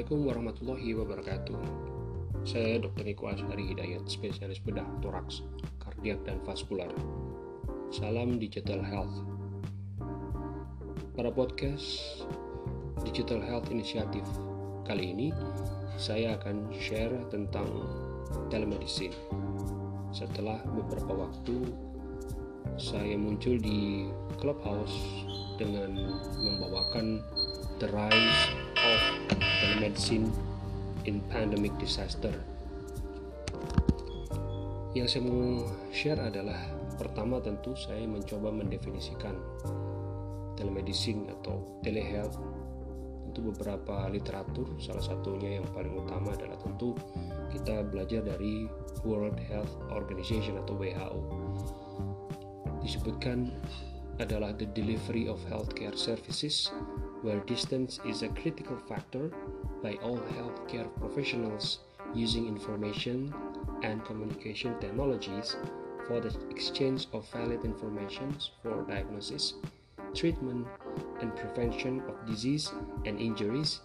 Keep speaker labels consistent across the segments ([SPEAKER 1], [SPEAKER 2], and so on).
[SPEAKER 1] Assalamualaikum warahmatullahi wabarakatuh. Saya Dr. Niko Ashari Hidayat, spesialis bedah toraks, kardiak dan vaskular. Salam Digital Health. Pada podcast Digital Health Initiative kali ini, saya akan share tentang telemedicine. Setelah beberapa waktu, saya muncul di Clubhouse dengan membawakan The Rise of Telemedicine in Pandemic Disaster. Yang saya mau share adalah pertama tentu saya mencoba mendefinisikan telemedicine atau telehealth tentu beberapa literatur salah satunya yang paling utama adalah tentu kita belajar dari World Health Organization atau WHO disebutkan adalah the delivery of healthcare services where distance is a critical factor by all healthcare professionals using information and communication technologies for the exchange of valid information for diagnosis, treatment, and prevention of disease and injuries,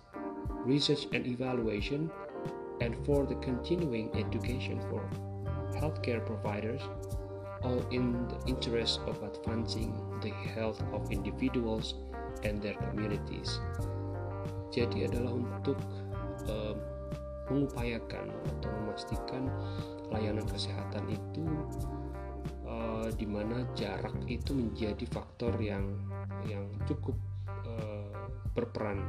[SPEAKER 1] research and evaluation, and for the continuing education for healthcare providers, all in the interest of advancing the health of individuals and their communities. Jadi adalah untuk uh, mengupayakan atau memastikan layanan kesehatan itu uh, di mana jarak itu menjadi faktor yang yang cukup uh, berperan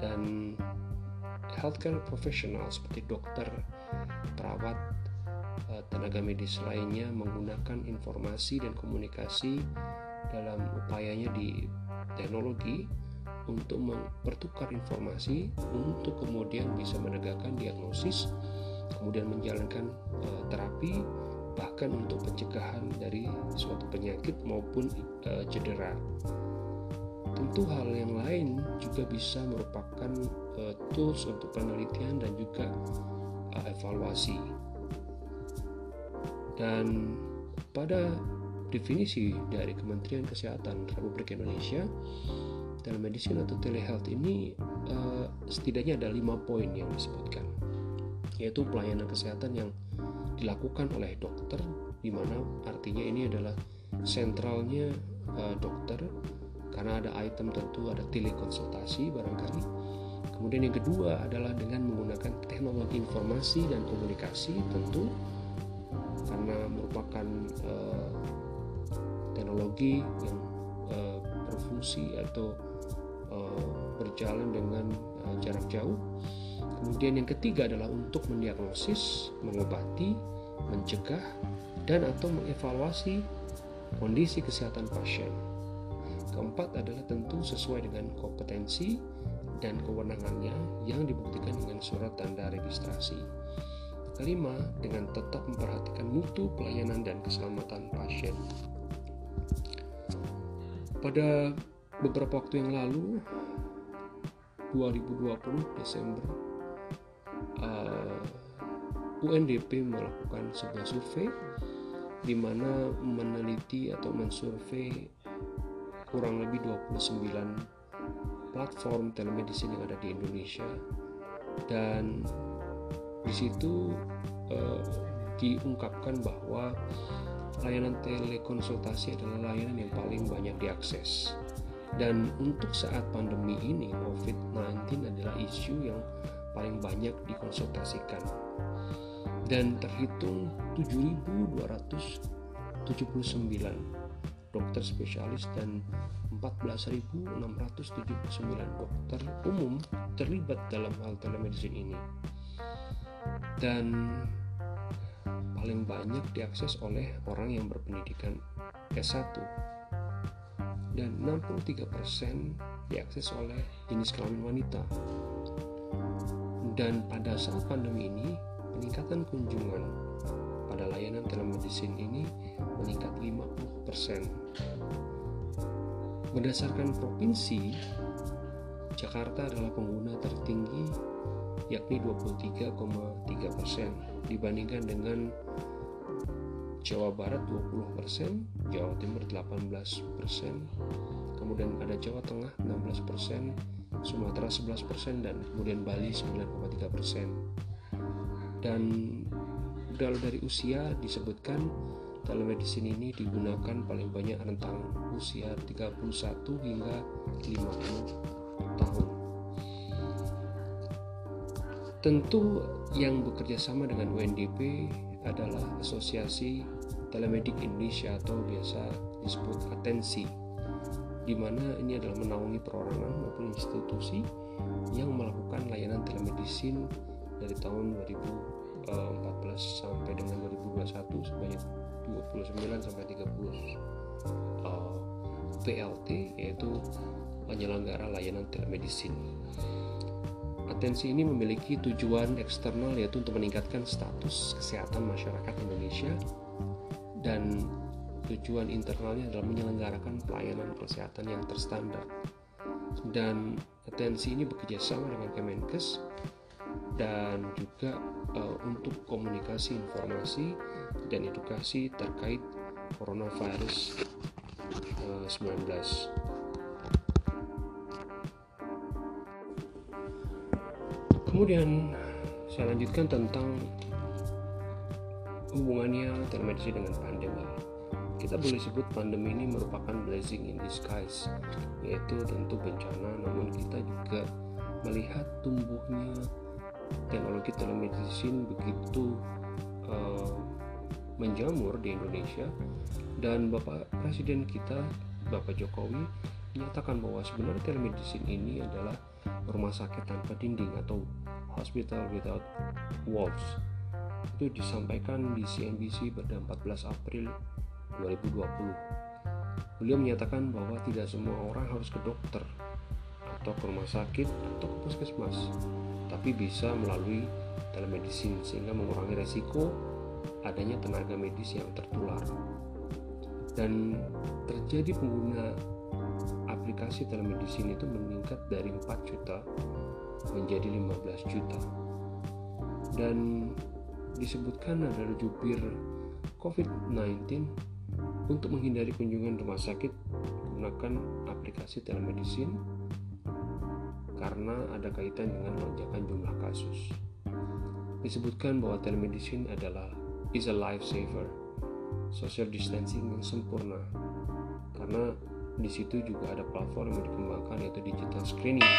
[SPEAKER 1] dan healthcare profesional seperti dokter, perawat, tenaga medis lainnya menggunakan informasi dan komunikasi dalam upayanya di teknologi untuk mempertukar informasi untuk kemudian bisa menegakkan diagnosis, kemudian menjalankan uh, terapi, bahkan untuk pencegahan dari suatu penyakit maupun uh, cedera. Tentu hal yang lain juga bisa merupakan uh, tools untuk penelitian dan juga uh, evaluasi. Dan pada definisi dari Kementerian Kesehatan Republik Indonesia telemedicine atau telehealth ini uh, setidaknya ada lima poin yang disebutkan yaitu pelayanan kesehatan yang dilakukan oleh dokter di mana artinya ini adalah sentralnya uh, dokter karena ada item tentu ada telekonsultasi barangkali. Kemudian yang kedua adalah dengan menggunakan teknologi informasi dan komunikasi tentu karena merupakan uh, teknologi yang uh, berfungsi atau uh, berjalan dengan uh, jarak jauh. Kemudian yang ketiga adalah untuk mendiagnosis, mengobati, mencegah, dan atau mengevaluasi kondisi kesehatan pasien. Keempat adalah tentu sesuai dengan kompetensi dan kewenangannya yang dibuktikan dengan surat tanda registrasi. Kelima, dengan tetap memperhatikan mutu pelayanan dan keselamatan pasien. Pada beberapa waktu yang lalu 2020 Desember uh, UNDP melakukan sebuah survei di mana meneliti atau mensurvei kurang lebih 29 platform telemedicine yang ada di Indonesia. Dan di situ uh, diungkapkan bahwa layanan telekonsultasi adalah layanan yang paling banyak diakses. Dan untuk saat pandemi ini, COVID-19 adalah isu yang paling banyak dikonsultasikan. Dan terhitung 7.279 dokter spesialis dan 14.679 dokter umum terlibat dalam hal telemedicine ini. Dan paling banyak diakses oleh orang yang berpendidikan S1 dan 63% diakses oleh jenis kelamin wanita. Dan pada saat pandemi ini, peningkatan kunjungan pada layanan telemedicine ini meningkat 50%. Berdasarkan provinsi, Jakarta adalah pengguna tertinggi yakni 23,3% dibandingkan dengan Jawa Barat 20%, Jawa Timur 18%, kemudian ada Jawa Tengah 16%, Sumatera 11% dan kemudian Bali 9,3%. Dan kalau dari usia disebutkan telemedicine ini digunakan paling banyak rentang usia 31 hingga 50 tahun. Tentu yang bekerja sama dengan UNDP adalah Asosiasi Telemedik Indonesia atau biasa disebut Atensi di mana ini adalah menaungi perorangan maupun institusi yang melakukan layanan telemedicine dari tahun 2014 sampai dengan 2021 sebanyak 29 sampai 30 uh, PLT yaitu penyelenggara layanan telemedicine. Atensi ini memiliki tujuan eksternal yaitu untuk meningkatkan status kesehatan masyarakat Indonesia dan tujuan internalnya adalah menyelenggarakan pelayanan kesehatan yang terstandar. Dan atensi ini bekerja sama dengan Kemenkes dan juga uh, untuk komunikasi informasi dan edukasi terkait coronavirus uh, 19. Kemudian saya lanjutkan tentang hubungannya telemedicine dengan pandemi. Kita boleh sebut pandemi ini merupakan blessing in disguise yaitu tentu bencana namun kita juga melihat tumbuhnya teknologi telemedicine begitu uh, menjamur di Indonesia. Dan Bapak Presiden kita Bapak Jokowi menyatakan bahwa sebenarnya telemedicine ini adalah rumah sakit tanpa dinding atau hospital without walls itu disampaikan di CNBC pada 14 April 2020. Beliau menyatakan bahwa tidak semua orang harus ke dokter atau ke rumah sakit atau ke puskesmas, tapi bisa melalui telemedicine sehingga mengurangi resiko adanya tenaga medis yang tertular. Dan terjadi pengguna aplikasi telemedicine itu meningkat dari 4 juta menjadi 15 juta. Dan disebutkan adalah jubir COVID-19 untuk menghindari kunjungan rumah sakit, gunakan aplikasi telemedicine karena ada kaitan dengan lonjakan jumlah kasus. Disebutkan bahwa telemedicine adalah is a lifesaver, social distancing yang sempurna, karena di situ juga ada platform yang dikembangkan yaitu digital screening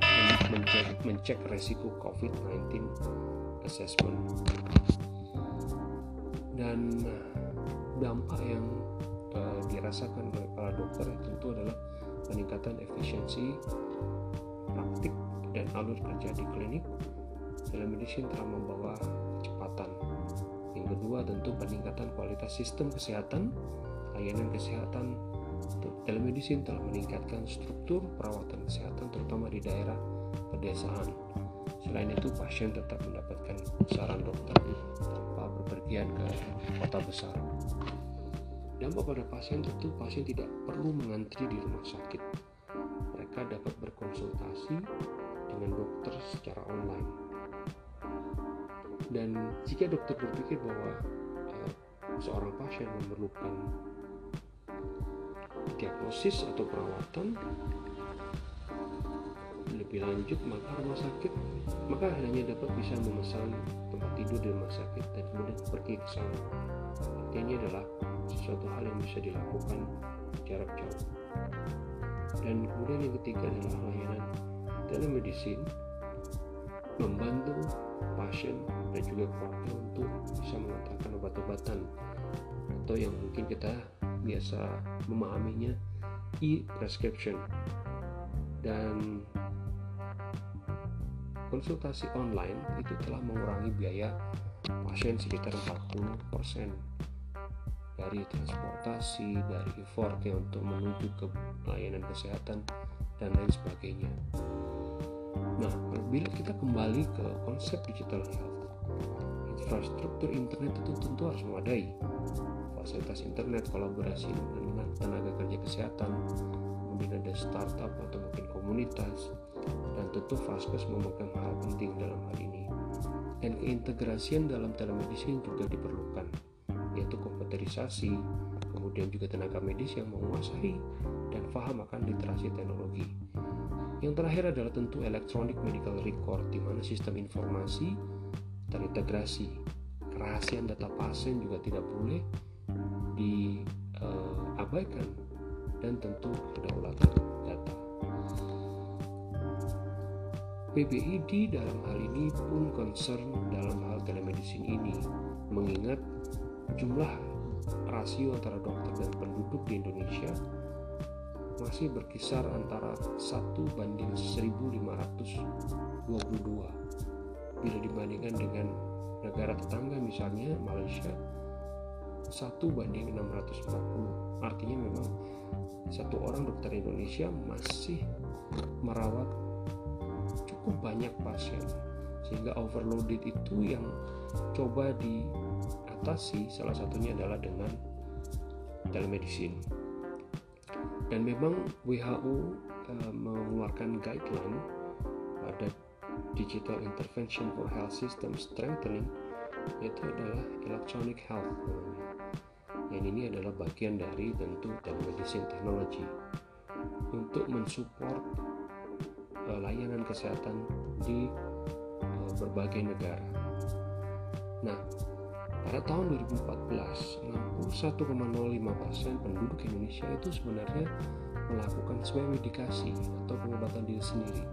[SPEAKER 1] untuk mencek, mencek resiko COVID-19 assessment. Dan dampak yang uh, dirasakan oleh para dokter tentu adalah peningkatan efisiensi praktik dan alur kerja di klinik telemedicine telah membawa kecepatan yang kedua tentu peningkatan kualitas sistem kesehatan layanan kesehatan telemedicine telah meningkatkan struktur perawatan kesehatan terutama di daerah pedesaan selain itu pasien tetap mendapatkan saran dokter tanpa bepergian ke kota besar Dampak pada pasien tentu pasien tidak perlu mengantri di rumah sakit. Mereka dapat berkonsultasi dengan dokter secara online. Dan jika dokter berpikir bahwa uh, seorang pasien memerlukan diagnosis atau perawatan lebih lanjut maka rumah sakit maka hanya dapat bisa memesan tempat tidur di rumah sakit dan kemudian pergi ke sana. Artinya adalah sesuatu hal yang bisa dilakukan jarak jauh. Dan kemudian yang ketiga adalah layanan telemedicine membantu pasien dan juga keluarga untuk bisa mengantarkan obat-obatan atau yang mungkin kita biasa memahaminya e-prescription dan konsultasi online itu telah mengurangi biaya pasien sekitar 40% dari transportasi, dari effortnya untuk menuju ke layanan kesehatan dan lain sebagainya. Nah, bila kita kembali ke konsep digital health, infrastruktur internet itu tentu harus memadai. Fasilitas internet, kolaborasi dengan tenaga kerja kesehatan, kemudian ada startup atau mungkin komunitas, dan tentu Vaskes memegang hal penting dalam hal ini. Dan keintegrasian dalam telemedicine juga diperlukan yaitu komputerisasi, kemudian juga tenaga medis yang menguasai dan paham akan literasi teknologi. Yang terakhir adalah tentu electronic medical record di mana sistem informasi terintegrasi. Kerahasiaan data pasien juga tidak boleh diabaikan dan tentu kedaulatan data. PBID dalam hal ini pun concern dalam hal telemedicine ini mengingat jumlah rasio antara dokter dan penduduk di Indonesia masih berkisar antara 1 banding 1522 bila dibandingkan dengan negara tetangga misalnya Malaysia 1 banding 640 artinya memang satu orang dokter Indonesia masih merawat cukup banyak pasien. Sehingga overloaded itu yang coba diatasi salah satunya adalah dengan telemedicine. Dan memang WHO uh, mengeluarkan guideline pada digital intervention for health system strengthening yaitu adalah electronic health yang ini adalah bagian dari tentu telemedicine technology untuk mensupport uh, layanan kesehatan di uh, berbagai negara. Nah, pada tahun 2014, 61,05% penduduk Indonesia itu sebenarnya melakukan swab medikasi atau pengobatan diri sendiri.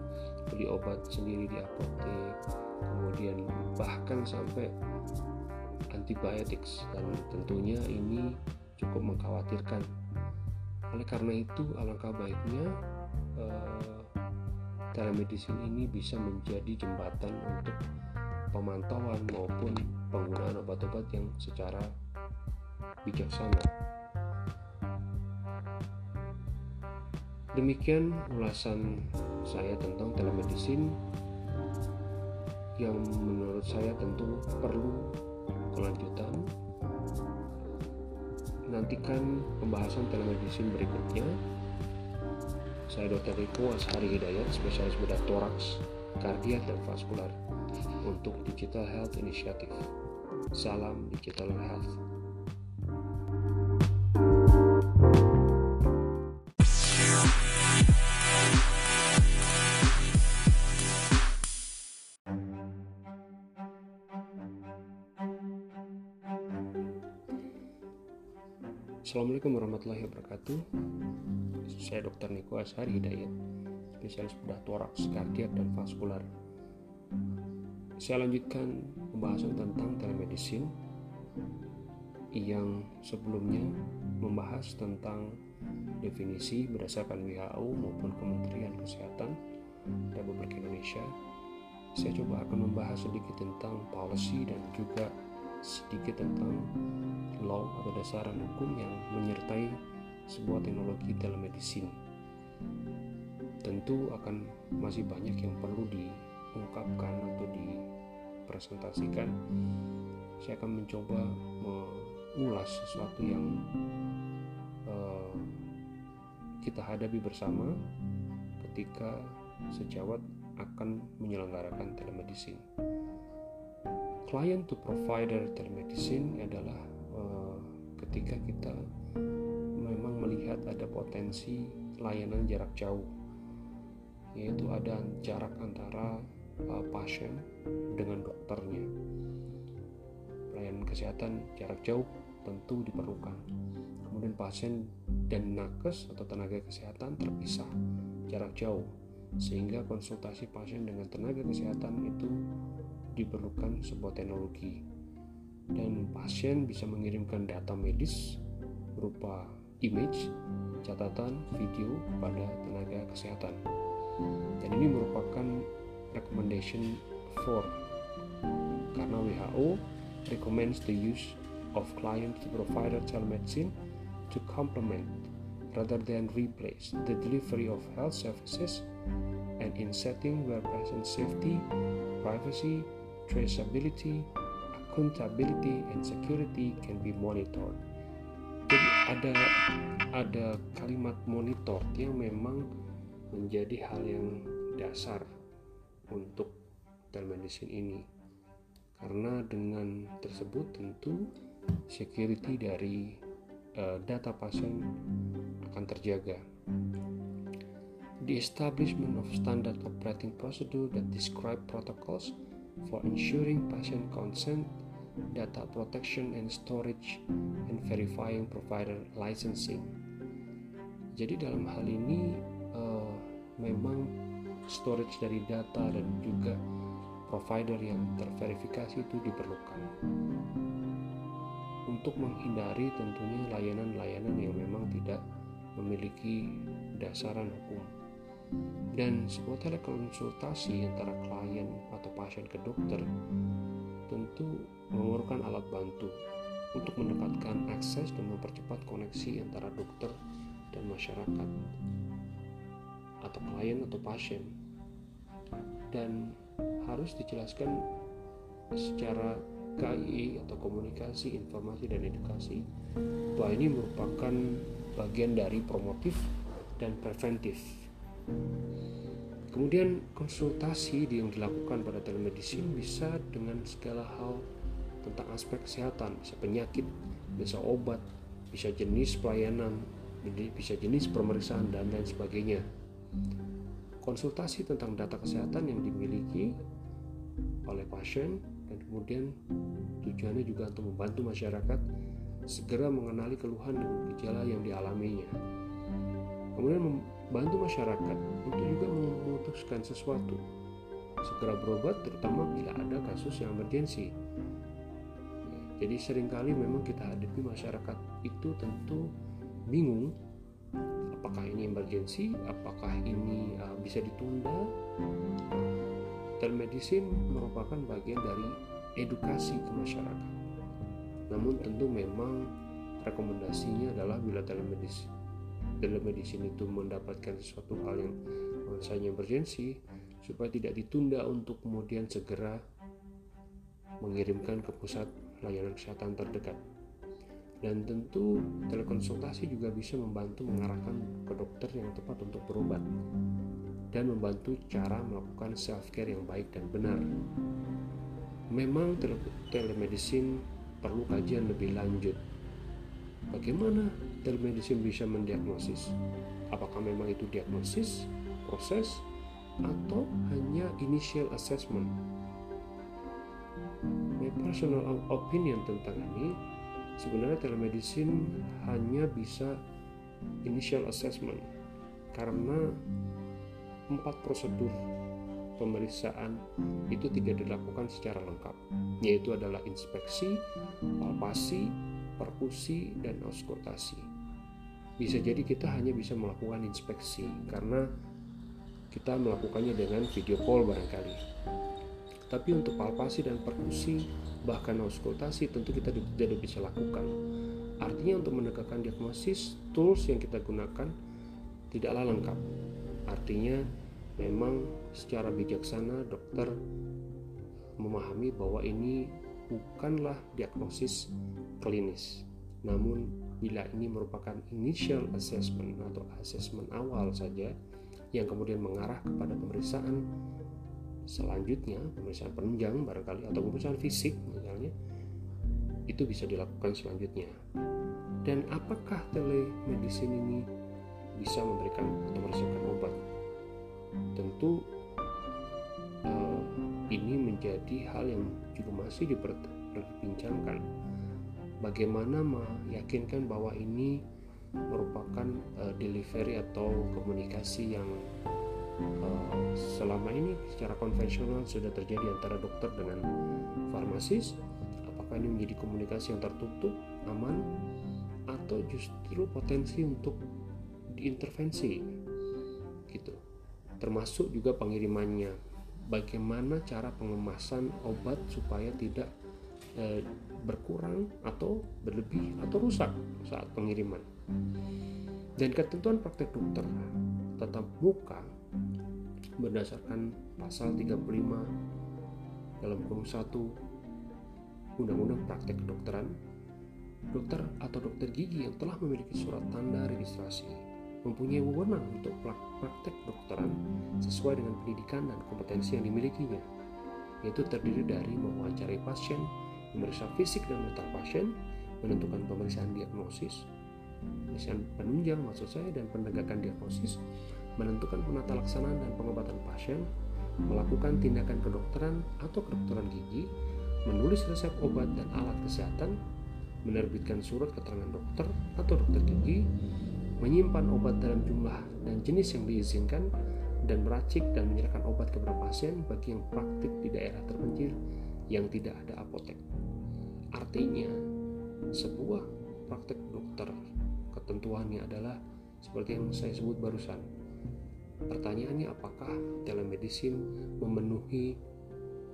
[SPEAKER 1] Beli obat sendiri di apotek, kemudian bahkan sampai antibiotics dan tentunya ini cukup mengkhawatirkan. Oleh karena itu, alangkah baiknya eh, telemedicine ini bisa menjadi jembatan untuk pemantauan maupun penggunaan obat-obat yang secara bijaksana. Demikian ulasan saya tentang telemedicine yang menurut saya tentu perlu kelanjutan. Nantikan pembahasan telemedicine berikutnya. Saya Dr. Riko Ashari Hidayat, spesialis bedah toraks, kardiak, dan vaskular untuk Digital Health Initiative. Salam Digital Health. Assalamualaikum warahmatullahi wabarakatuh. Saya Dr. Niko Ashari Hidayat, spesialis bedah toraks, kardiak, dan vaskular saya lanjutkan pembahasan tentang telemedicine yang sebelumnya membahas tentang definisi berdasarkan WHO maupun Kementerian Kesehatan Republik Indonesia. Saya coba akan membahas sedikit tentang policy dan juga sedikit tentang law atau dasaran hukum yang menyertai sebuah teknologi telemedicine. Tentu akan masih banyak yang perlu diungkapkan atau di presentasikan saya akan mencoba mengulas sesuatu yang uh, kita hadapi bersama ketika sejawat akan menyelenggarakan telemedicine. Client to provider telemedicine adalah uh, ketika kita memang melihat ada potensi layanan jarak jauh, yaitu ada jarak antara uh, pasien dengan dokternya. Pelayanan kesehatan jarak jauh tentu diperlukan. Kemudian pasien dan nakes atau tenaga kesehatan terpisah jarak jauh sehingga konsultasi pasien dengan tenaga kesehatan itu diperlukan sebuah teknologi dan pasien bisa mengirimkan data medis berupa image, catatan, video pada tenaga kesehatan. Dan ini merupakan recommendation 4 karena WHO recommends the use of client provider telemedicine to complement rather than replace the delivery of health services and in setting where patient safety, privacy, traceability, accountability, and security can be monitored. Jadi ada ada kalimat monitor yang memang menjadi hal yang dasar untuk telemedicine ini karena dengan tersebut tentu security dari uh, data pasien akan terjaga. the establishment of standard operating procedure that describe protocols for ensuring patient consent, data protection and storage, and verifying provider licensing. Jadi dalam hal ini uh, memang storage dari data dan juga provider yang terverifikasi itu diperlukan untuk menghindari tentunya layanan-layanan yang memang tidak memiliki dasaran hukum dan sebuah telekonsultasi antara klien atau pasien ke dokter tentu memerlukan alat bantu untuk mendekatkan akses dan mempercepat koneksi antara dokter dan masyarakat atau klien atau pasien. Dan harus dijelaskan secara KII atau komunikasi, informasi dan edukasi bahwa ini merupakan bagian dari promotif dan preventif Kemudian konsultasi yang dilakukan pada telemedicine bisa dengan segala hal tentang aspek kesehatan, bisa penyakit, bisa obat, bisa jenis pelayanan, bisa jenis pemeriksaan dan lain sebagainya. Konsultasi tentang data kesehatan yang dimiliki oleh pasien dan kemudian tujuannya juga untuk membantu masyarakat segera mengenali keluhan dan gejala yang dialaminya. Kemudian bantu masyarakat untuk juga memutuskan sesuatu. Segera berobat terutama bila ada kasus yang emergensi. Jadi sering kali memang kita hadapi masyarakat itu tentu bingung. Apakah ini emergensi? Apakah ini uh, bisa ditunda? Telemedicine merupakan bagian dari edukasi ke masyarakat. Namun tentu memang rekomendasinya adalah bila telemedicine telemedicine itu mendapatkan sesuatu hal yang misalnya emergensi supaya tidak ditunda untuk kemudian segera mengirimkan ke pusat layanan kesehatan terdekat. Dan tentu telekonsultasi juga bisa membantu mengarahkan ke dokter yang tepat untuk berobat dan membantu cara melakukan self care yang baik dan benar. Memang telemedicine perlu kajian lebih lanjut Bagaimana telemedicine bisa mendiagnosis? Apakah memang itu diagnosis, proses, atau hanya initial assessment? My personal opinion tentang ini, sebenarnya telemedicine hanya bisa initial assessment karena empat prosedur pemeriksaan itu tidak dilakukan secara lengkap, yaitu adalah inspeksi, palpasi, perkusi, dan auskultasi. Bisa jadi kita hanya bisa melakukan inspeksi karena kita melakukannya dengan video call barangkali. Tapi untuk palpasi dan perkusi, bahkan auskultasi tentu kita tidak bisa lakukan. Artinya untuk menegakkan diagnosis, tools yang kita gunakan tidaklah lengkap. Artinya memang secara bijaksana dokter memahami bahwa ini bukanlah diagnosis klinis. Namun bila ini merupakan initial assessment atau assessment awal saja yang kemudian mengarah kepada pemeriksaan selanjutnya, pemeriksaan penunjang barangkali atau pemeriksaan fisik misalnya, itu bisa dilakukan selanjutnya. Dan apakah telemedicine ini bisa memberikan atau meresepkan obat? Tentu uh, ini menjadi hal yang juga masih diperbincangkan bagaimana meyakinkan bahwa ini merupakan uh, delivery atau komunikasi yang uh, selama ini secara konvensional sudah terjadi antara dokter dengan farmasis? Apakah ini menjadi komunikasi yang tertutup aman atau justru potensi untuk diintervensi? Gitu. Termasuk juga pengirimannya. Bagaimana cara pengemasan obat supaya tidak eh, berkurang atau berlebih atau rusak saat pengiriman. Dan ketentuan praktek dokter tetap muka berdasarkan pasal 35 dalam kurung 1 Undang-Undang Praktek Kedokteran dokter atau dokter gigi yang telah memiliki surat tanda registrasi mempunyai wewenang untuk praktek kedokteran sesuai dengan pendidikan dan kompetensi yang dimilikinya yaitu terdiri dari mewawancarai pasien, memeriksa fisik dan mental pasien, menentukan pemeriksaan diagnosis, pemeriksaan penunjang maksud saya dan penegakan diagnosis, menentukan penata laksanaan dan pengobatan pasien, melakukan tindakan kedokteran atau kedokteran gigi, menulis resep obat dan alat kesehatan, menerbitkan surat keterangan dokter atau dokter gigi, menyimpan obat dalam jumlah dan jenis yang diizinkan, dan meracik dan menyerahkan obat kepada pasien bagi yang praktik di daerah terpencil yang tidak ada apotek. Artinya, sebuah praktek dokter ketentuannya adalah seperti yang saya sebut barusan. Pertanyaannya apakah telemedicine memenuhi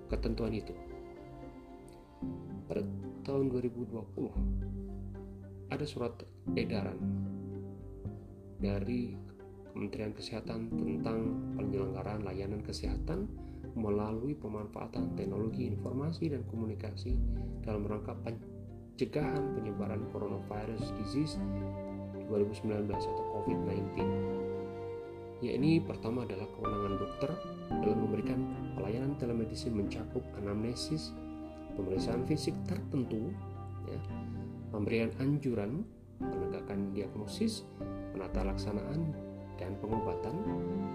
[SPEAKER 1] ketentuan itu? Pada tahun 2020 ada surat edaran dari Kementerian Kesehatan tentang penyelenggaraan layanan kesehatan melalui pemanfaatan teknologi informasi dan komunikasi dalam rangka pencegahan penyebaran coronavirus disease 2019 atau COVID-19. Ya ini pertama adalah kewenangan dokter dalam memberikan pelayanan telemedicine mencakup anamnesis, pemeriksaan fisik tertentu, ya, pemberian anjuran, penegakan diagnosis, penata laksanaan dan pengobatan,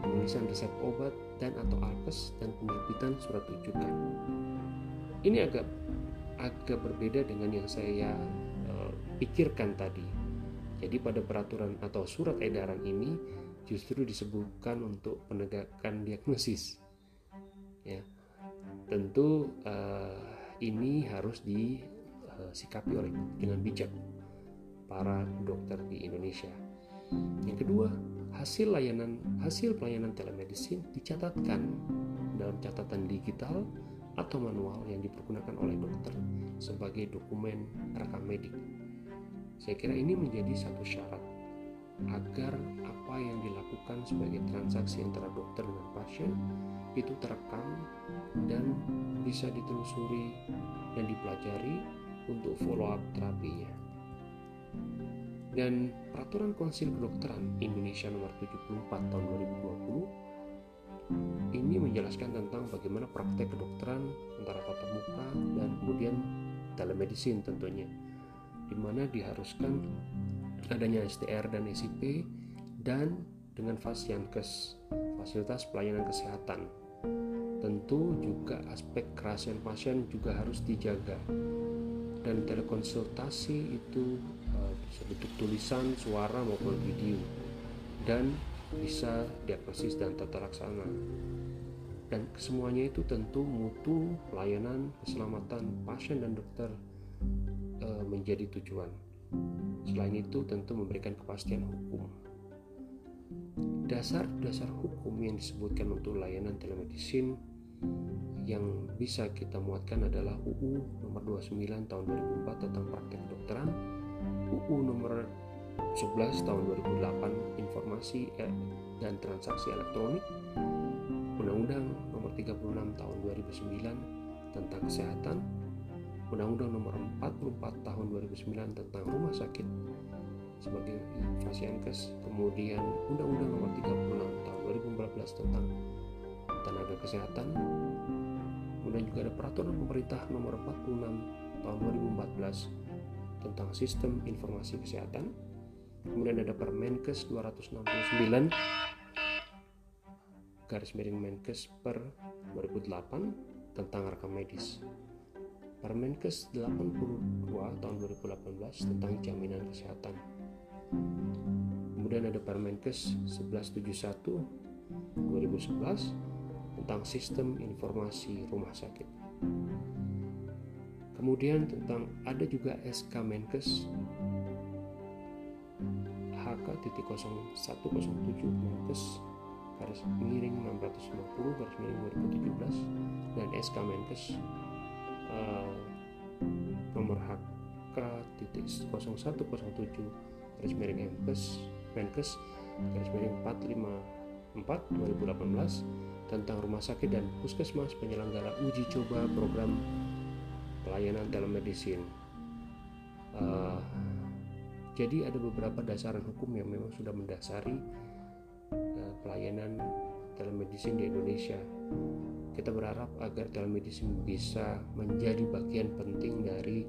[SPEAKER 1] penulisan resep obat dan atau alkes dan penerbitan surat rujukan. Ini agak agak berbeda dengan yang saya uh, pikirkan tadi jadi pada peraturan atau surat edaran ini justru disebutkan untuk penegakan diagnosis. Ya, tentu uh, ini harus disikapi oleh dengan bijak para dokter di Indonesia. Yang kedua, hasil layanan hasil pelayanan telemedicine dicatatkan dalam catatan digital atau manual yang dipergunakan oleh dokter sebagai dokumen rekam medik saya kira ini menjadi satu syarat agar apa yang dilakukan sebagai transaksi antara dokter dengan pasien itu terekam dan bisa ditelusuri dan dipelajari untuk follow up terapinya. Dan peraturan Konsil Kedokteran Indonesia nomor 74 tahun 2020 ini menjelaskan tentang bagaimana praktek kedokteran antara tatap muka dan kemudian telemedicine tentunya di mana diharuskan adanya STR dan SIP dan dengan Fasiankes, fasilitas pelayanan kesehatan. Tentu juga aspek kerahasiaan pasien juga harus dijaga. Dan telekonsultasi itu bentuk tulisan, suara maupun video dan bisa diagnosis dan tata laksana. Dan semuanya itu tentu mutu, pelayanan, keselamatan pasien dan dokter uh, menjadi tujuan. Selain itu, tentu memberikan kepastian hukum. Dasar-dasar hukum yang disebutkan untuk layanan telemedicine yang bisa kita muatkan adalah UU nomor 29 tahun 2004 tentang praktek kedokteran, UU nomor 11 tahun 2008 informasi eh, dan transaksi elektronik, Undang-Undang nomor 36 tahun 2009 tentang kesehatan, Undang-Undang Nomor 44 Tahun 2009 tentang Rumah Sakit sebagai Fasiankes, kemudian Undang-Undang Nomor 36 Tahun 2014 tentang Tenaga Kesehatan, kemudian juga ada Peraturan Pemerintah Nomor 46 Tahun 2014 tentang Sistem Informasi Kesehatan, kemudian ada Permenkes 269 garis miring Menkes per 2008 tentang rekam medis. Permenkes 82 tahun 2018 tentang jaminan kesehatan. Kemudian ada Permenkes 1171 2011 tentang sistem informasi rumah sakit. Kemudian tentang ada juga SK Menkes. HK.0107 Menkes garis miring 650 garis miring 2017 dan SK Menkes uh, nomor HK titik 0107 garis miring Menkes Menkes garis miring 454 2018 tentang rumah sakit dan puskesmas penyelenggara uji coba program pelayanan telemedicine. Uh, jadi ada beberapa dasaran hukum yang memang sudah mendasari uh, pelayanan telemedicine di Indonesia kita berharap agar telemedicine bisa menjadi bagian penting dari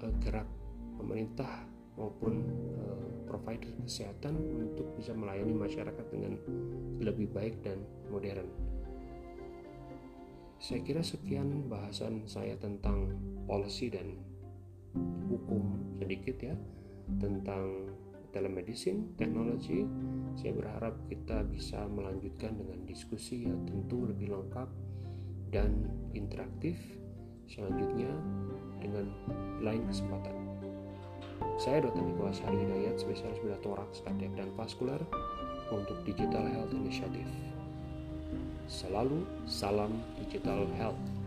[SPEAKER 1] uh, gerak pemerintah maupun uh, provider kesehatan untuk bisa melayani masyarakat dengan lebih baik dan modern. Saya kira sekian bahasan saya tentang policy dan hukum sedikit ya tentang telemedicine, teknologi. Saya berharap kita bisa melanjutkan dengan diskusi yang tentu lebih lengkap dan interaktif selanjutnya dengan lain kesempatan. Saya Dr. Niko Asari Hidayat, spesialis bedah toraks, kardiak, dan vaskular untuk Digital Health Initiative. Selalu salam Digital Health.